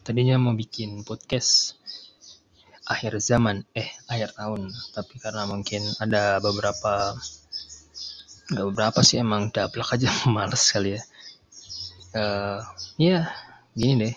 tadinya mau bikin podcast akhir zaman eh akhir tahun. Tapi karena mungkin ada beberapa nggak beberapa sih emang daplak aja males kali ya. Uh, ya gini deh.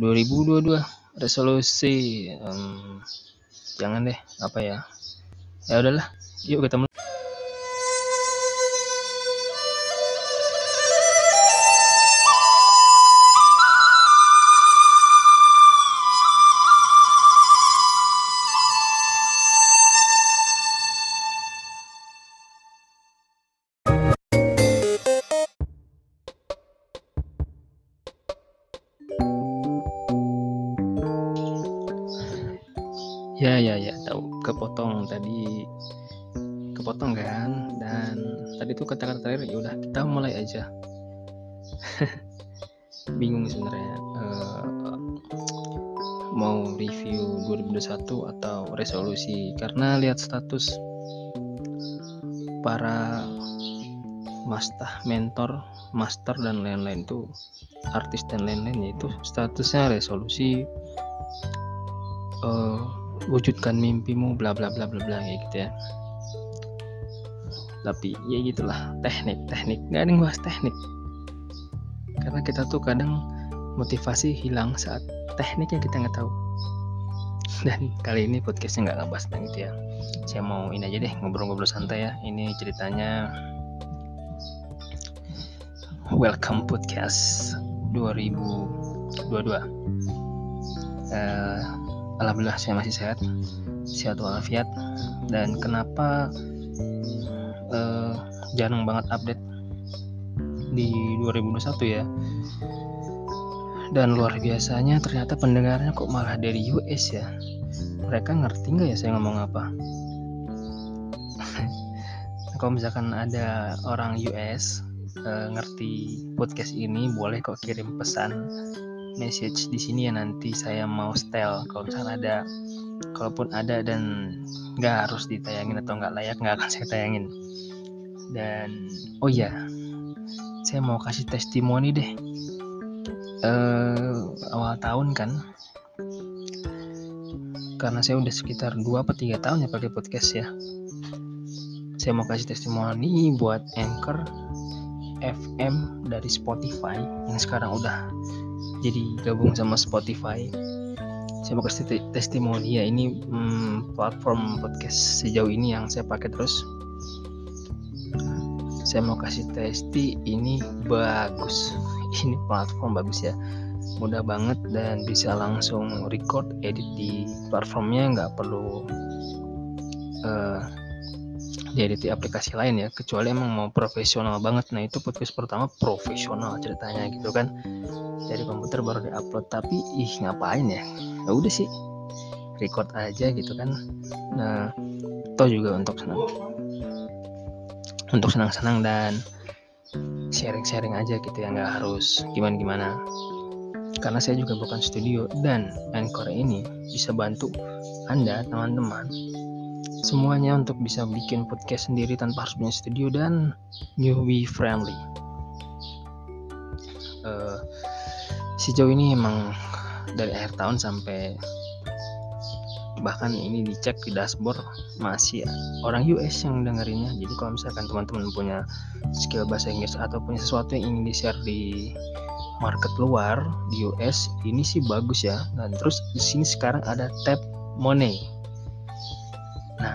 2022 resolusi um, jangan deh apa ya. Ya udahlah yuk ketemu kepotong kan? Dan tadi tuh kata-kata terakhir ya udah kita mulai aja. Bingung sebenarnya uh, mau review 2021 atau resolusi. Karena lihat status para master mentor master dan lain-lain tuh artis dan lain-lain yaitu statusnya resolusi uh, wujudkan mimpimu bla bla bla bla bla gitu ya tapi ya gitulah teknik teknik. Nggak ada yang bahas teknik. Karena kita tuh kadang motivasi hilang saat tekniknya kita nggak tahu. Dan kali ini podcastnya nggak ngebahas tentang itu ya. Saya mau ini aja deh ngobrol-ngobrol santai ya. Ini ceritanya welcome podcast 2022 uh, Alhamdulillah saya masih sehat. Sehat walafiat. Dan kenapa uh, jarang banget update di 2021 ya. Dan luar biasanya ternyata pendengarnya kok malah dari US ya. Mereka ngerti nggak ya saya ngomong apa? Kalau misalkan ada orang US uh, ngerti podcast ini boleh kok kirim pesan message di sini ya nanti saya mau style kalau misalnya ada kalaupun ada dan nggak harus ditayangin atau nggak layak nggak akan saya tayangin. Dan oh ya saya mau kasih testimoni deh. Uh, awal tahun kan karena saya udah sekitar 2 atau 3 tahun ya pakai podcast ya. Saya mau kasih testimoni buat Anchor FM dari Spotify yang sekarang udah jadi gabung sama Spotify saya mau kasih testimoni. Ya ini hmm, platform podcast sejauh ini yang saya pakai terus. Saya mau kasih testi ini bagus. Ini platform bagus ya. Mudah banget dan bisa langsung record edit di platformnya nggak perlu uh, diedit di aplikasi lain ya kecuali emang mau profesional banget. Nah itu podcast pertama profesional ceritanya gitu kan. Dari komputer baru diupload. Tapi ih ngapain ya? Ya udah sih record aja gitu kan. Nah toh juga untuk senang untuk senang-senang dan sharing-sharing aja gitu ya nggak harus gimana-gimana. Karena saya juga bukan studio dan Anchor ini bisa bantu anda teman-teman semuanya untuk bisa bikin podcast sendiri tanpa harus punya studio dan newbie friendly. Uh, sejauh ini emang dari akhir tahun sampai bahkan ini dicek di dashboard masih orang US yang dengerinnya. Jadi kalau misalkan teman-teman punya skill bahasa Inggris atau punya sesuatu yang ingin di share di market luar di US ini sih bagus ya. Dan terus di sini sekarang ada tab money Nah,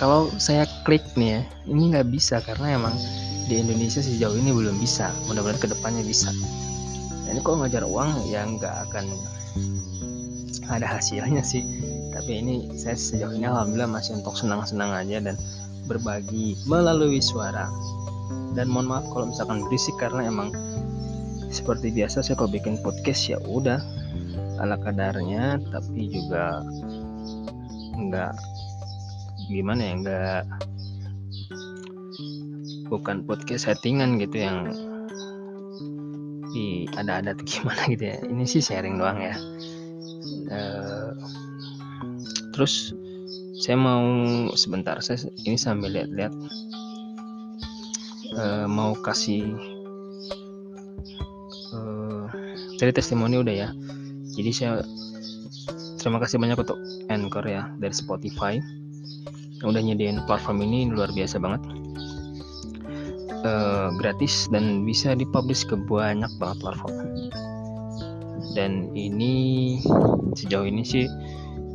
kalau saya klik nih ya, ini nggak bisa karena emang di Indonesia sejauh ini belum bisa. Mudah-mudahan ke depannya bisa. Nah, ini kok ngajar uang ya nggak akan ada hasilnya sih. Tapi ini saya sejauh ini alhamdulillah masih untuk senang-senang aja dan berbagi melalui suara. Dan mohon maaf kalau misalkan berisik karena emang seperti biasa saya kalau bikin podcast ya udah ala kadarnya tapi juga nggak gimana ya nggak bukan podcast settingan gitu yang di ada-ada gimana gitu ya. Ini sih sharing doang ya. Uh, terus saya mau sebentar saya ini sambil lihat-lihat. Uh, mau kasih dari testimoni udah ya. Jadi saya terima kasih banyak untuk Anchor ya dari Spotify yang udah nyediain platform ini luar biasa banget. Uh, gratis dan bisa dipublish ke banyak banget platform. Dan ini sejauh ini sih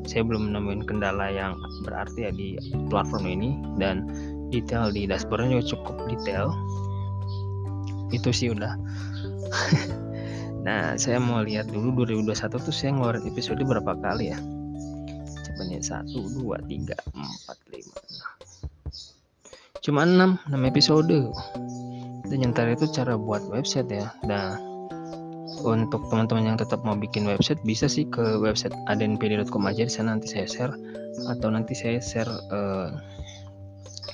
saya belum nemuin kendala yang berarti ya di platform ini. Dan detail di dashboardnya juga cukup detail. Itu sih udah. Nah saya mau lihat dulu 2021 tuh saya ngeluarin episode berapa kali ya coba nih satu dua tiga empat lima cuma 6 6 episode. Dan yang terakhir itu cara buat website ya. Nah untuk teman-teman yang tetap mau bikin website bisa sih ke website adenpd.com aja. Di sana nanti saya share. Atau nanti saya share uh,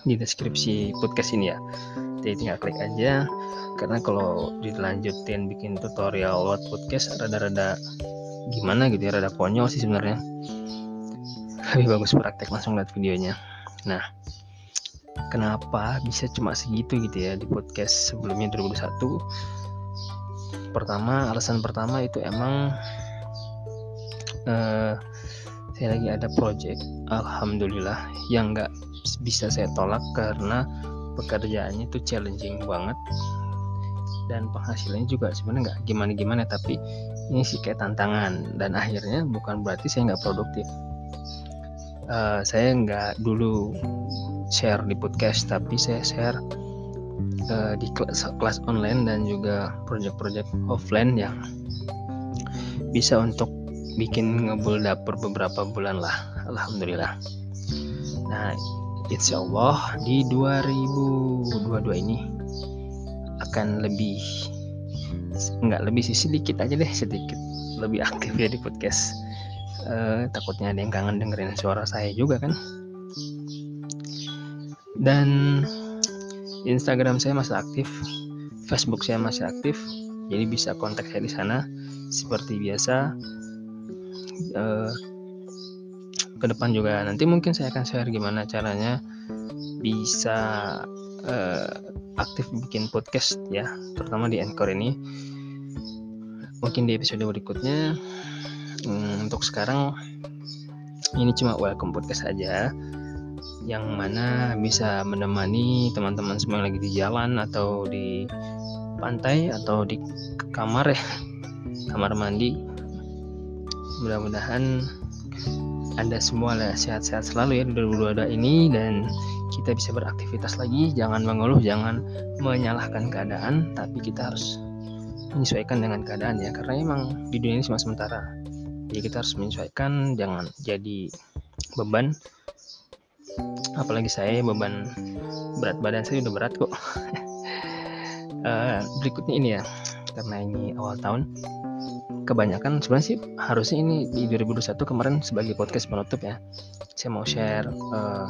di deskripsi podcast ini ya. Jadi tinggal klik aja. Karena kalau dilanjutin bikin tutorial buat podcast rada-rada gimana gitu ya rada konyol sih sebenarnya lebih bagus praktek langsung lihat videonya. Nah kenapa bisa cuma segitu gitu ya di podcast sebelumnya 2021 pertama alasan pertama itu emang uh, saya lagi ada project alhamdulillah yang nggak bisa saya tolak karena pekerjaannya itu challenging banget. Dan penghasilannya juga sebenarnya nggak gimana-gimana tapi ini sih kayak tantangan. Dan akhirnya bukan berarti saya nggak produktif uh, saya nggak dulu share di podcast tapi saya share uh, di kelas kelas online dan juga project-project offline yang bisa untuk bikin ngebul dapur beberapa bulan lah alhamdulillah. Nah insya Allah di 2022 ini akan lebih nggak lebih sih sedikit aja deh sedikit lebih aktif ya di podcast uh, takutnya ada yang kangen dengerin suara saya juga kan. Dan Instagram saya masih aktif Facebook saya masih aktif jadi bisa kontak saya di sana. Seperti biasa uh, ke depan juga nanti mungkin saya akan share gimana caranya bisa uh, aktif bikin podcast ya terutama di Anchor ini. Mungkin di episode berikutnya hmm, untuk sekarang ini cuma welcome podcast saja yang mana bisa menemani teman-teman semua yang lagi di jalan atau di pantai atau di kamar ya kamar mandi. Mudah-mudahan anda semua lah sehat-sehat selalu ya di 2022 ini dan kita bisa beraktivitas lagi. Jangan mengeluh jangan menyalahkan keadaan tapi kita harus menyesuaikan dengan keadaan ya karena emang di dunia ini cuma sementara jadi kita harus menyesuaikan jangan jadi beban. Apalagi saya beban berat badan saya udah berat kok. Uh, berikutnya ini ya karena ini awal tahun. Kebanyakan sebenarnya sih harusnya ini di 2021 kemarin sebagai podcast penutup ya. Saya mau share uh,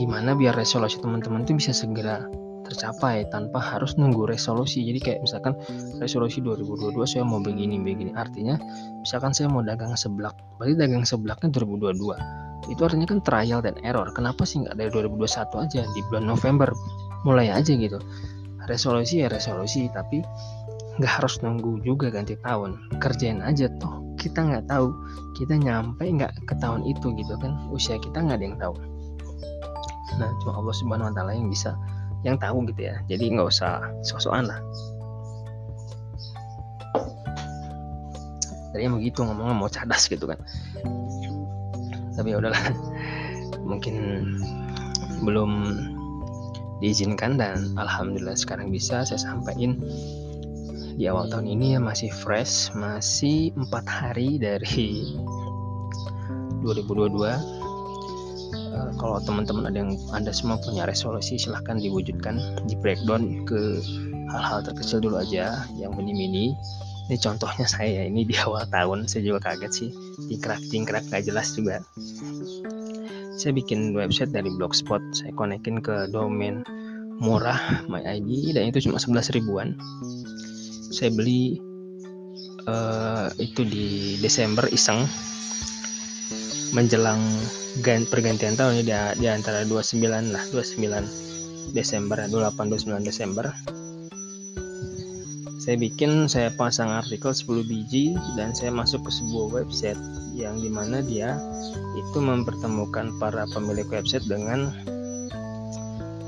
gimana biar resolusi teman-teman itu bisa segera tercapai tanpa harus nunggu resolusi. Jadi kayak misalkan resolusi 2022 saya mau begini begini. Artinya misalkan saya mau dagang seblak berarti dagang seblaknya 2022 itu artinya kan trial dan error. Kenapa sih nggak dari 2021 aja di bulan November? Mulai aja gitu. Resolusi ya resolusi tapi nggak harus nunggu juga ganti tahun. Kerjain aja toh. Kita nggak tahu. Kita nyampe nggak ke tahun itu gitu kan. Usia kita nggak ada yang tahu. Nah cuma Allah subhanahu wa taala yang bisa yang tahu gitu ya. Jadi nggak usah sosokan lah. Tadi mau gitu ngomongnya mau cadas gitu kan. Tapi ya udahlah. Mungkin belum diizinkan dan alhamdulillah sekarang bisa saya sampaikan. Di awal tahun ini ya masih fresh masih empat hari dari 2022 Eh, kalau teman-teman ada yang anda semua punya resolusi silahkan diwujudkan di breakdown ke hal-hal terkecil dulu aja yang mini-mini. Ini contohnya saya ini di awal tahun saya juga kaget sih. Tingkrak tingkrak gak jelas juga. Saya bikin website dari blogspot saya konekin ke domain murah my ID dan itu cuma 11 ribuan. Saya beli uh, itu di Desember iseng menjelang pergantian tahun di, di antara 29 lah 29 Desember 28 29 Desember. Saya bikin saya pasang artikel 10 biji dan saya masuk ke sebuah website yang di mana dia itu mempertemukan para pemilik website dengan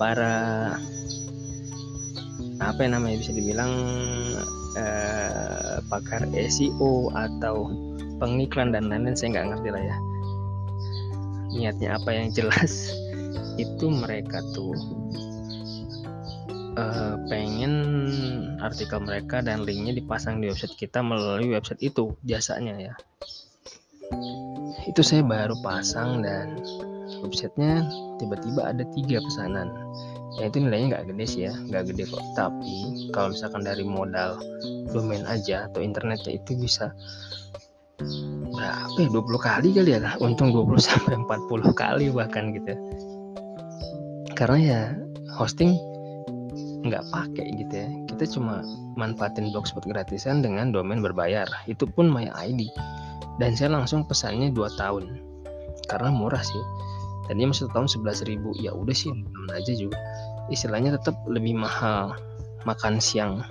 para apa yang namanya bisa dibilang eh, pakar SEO atau pengiklan dan lain-lain saya nggak ngerti lah ya niatnya apa yang jelas. Itu mereka tuh uh, pengen artikel mereka dan linknya dipasang di website kita melalui website itu jasanya ya. Itu saya baru pasang dan websitenya tiba-tiba ada tiga pesanan. Ya itu nilainya nggak gede sih ya nggak gede kok. Tapi kalau misalkan dari modal domain aja atau internetnya itu bisa berapa ya 20 kali kali ya? Untung 20 sampai 40 kali bahkan gitu. Karena ya hosting nggak pakai gitu ya. Kita cuma manfaatin blogspot gratisan dengan domain berbayar. Itu pun my ID dan saya langsung pesannya 2 tahun. Karena murah sih. Tadinya masih tahun 11 ribu. Ya udah sih aja juga. Istilahnya tetap lebih mahal makan siang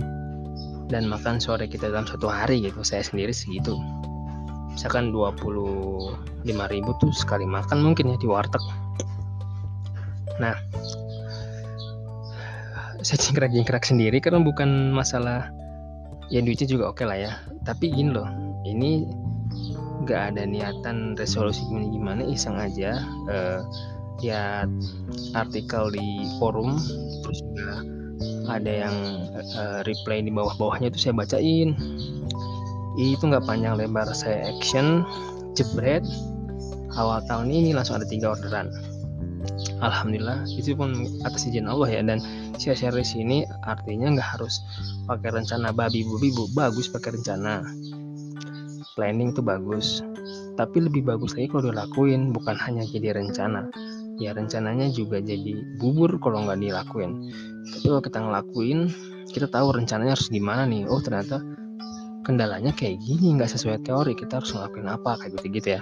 dan makan sore kita dalam satu hari gitu. Saya sendiri segitu misalkan 25 ribu tuh sekali makan mungkin ya di warteg. Nah saya cingkrak-cingkrak sendiri karena bukan masalah ya duitnya juga oke okay lah ya. Tapi gini loh ini nggak ada niatan resolusi gimana gimana iseng aja uh, lihat artikel di forum terus juga ada yang uh, reply di bawah-bawahnya itu saya bacain itu nggak panjang lebar saya action jebret. Awal tahun ini langsung ada tiga orderan. Alhamdulillah itu pun atas izin Allah ya. Dan saya share di sini artinya nggak harus pakai rencana babi bubi bu bagus pakai rencana. Planning itu bagus. Tapi lebih bagus lagi kalau dilakuin bukan hanya jadi rencana. Ya rencananya juga jadi bubur kalau nggak dilakuin. Tapi kalau kita ngelakuin kita tahu rencananya harus gimana nih. Oh ternyata kendalanya kayak gini nggak sesuai teori kita harus ngelakuin apa kayak gitu gitu ya.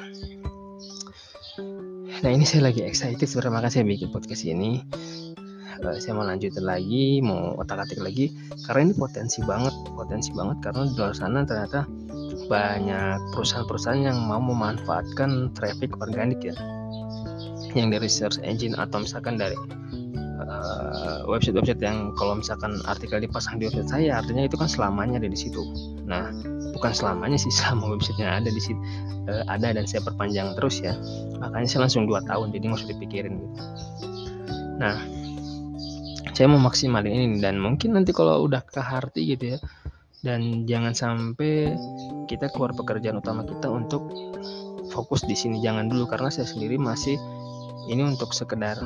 Nah ini saya lagi excited terima kasih bikin podcast ini. Uh, saya mau lanjutin lagi mau otak atik lagi karena ini potensi banget potensi banget karena di luar sana ternyata banyak perusahaan-perusahaan yang mau memanfaatkan traffic organik ya. Yang dari search engine atau misalkan dari eh, website-website uh, yang kalau misalkan artikel dipasang di website saya artinya itu kan selamanya ada di situ nah bukan selamanya sih selama websitenya ada di situ. Uh, ada dan saya perpanjang terus ya. Makanya saya langsung dua tahun jadi nggak usah dipikirin gitu. Nah saya mau maksimalin ini dan mungkin nanti kalau udah ke harti gitu ya dan jangan sampai kita keluar pekerjaan utama kita untuk fokus di sini. Jangan dulu karena saya sendiri masih ini untuk sekedar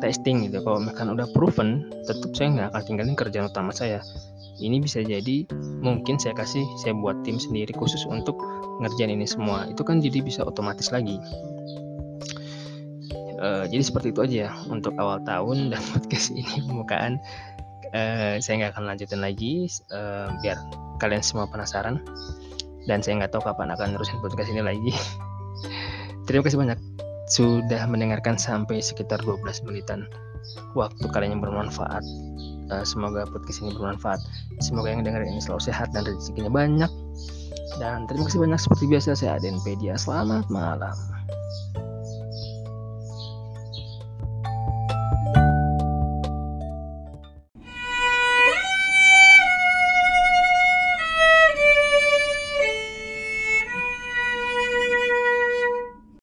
testing gitu. Kalau misalkan udah proven tetap saya nggak akan tinggalin kerjaan utama saya ini bisa jadi mungkin saya kasih saya buat tim sendiri khusus untuk ngerjain ini semua. Itu kan jadi bisa otomatis lagi. Uh, jadi seperti itu aja ya untuk awal tahun dan podcast ini pembukaan. Uh, saya nggak akan lanjutin lagi uh, biar kalian semua penasaran. Dan saya nggak tahu kapan akan terusin podcast ini lagi. Terima kasih banyak sudah mendengarkan sampai sekitar 12 menitan. Waktu kalian yang bermanfaat uh, semoga podcast ini bermanfaat. Semoga yang dengar ini selalu sehat dan rezekinya banyak. Dan terima kasih banyak seperti biasa saya Aden Pedia. Selamat malam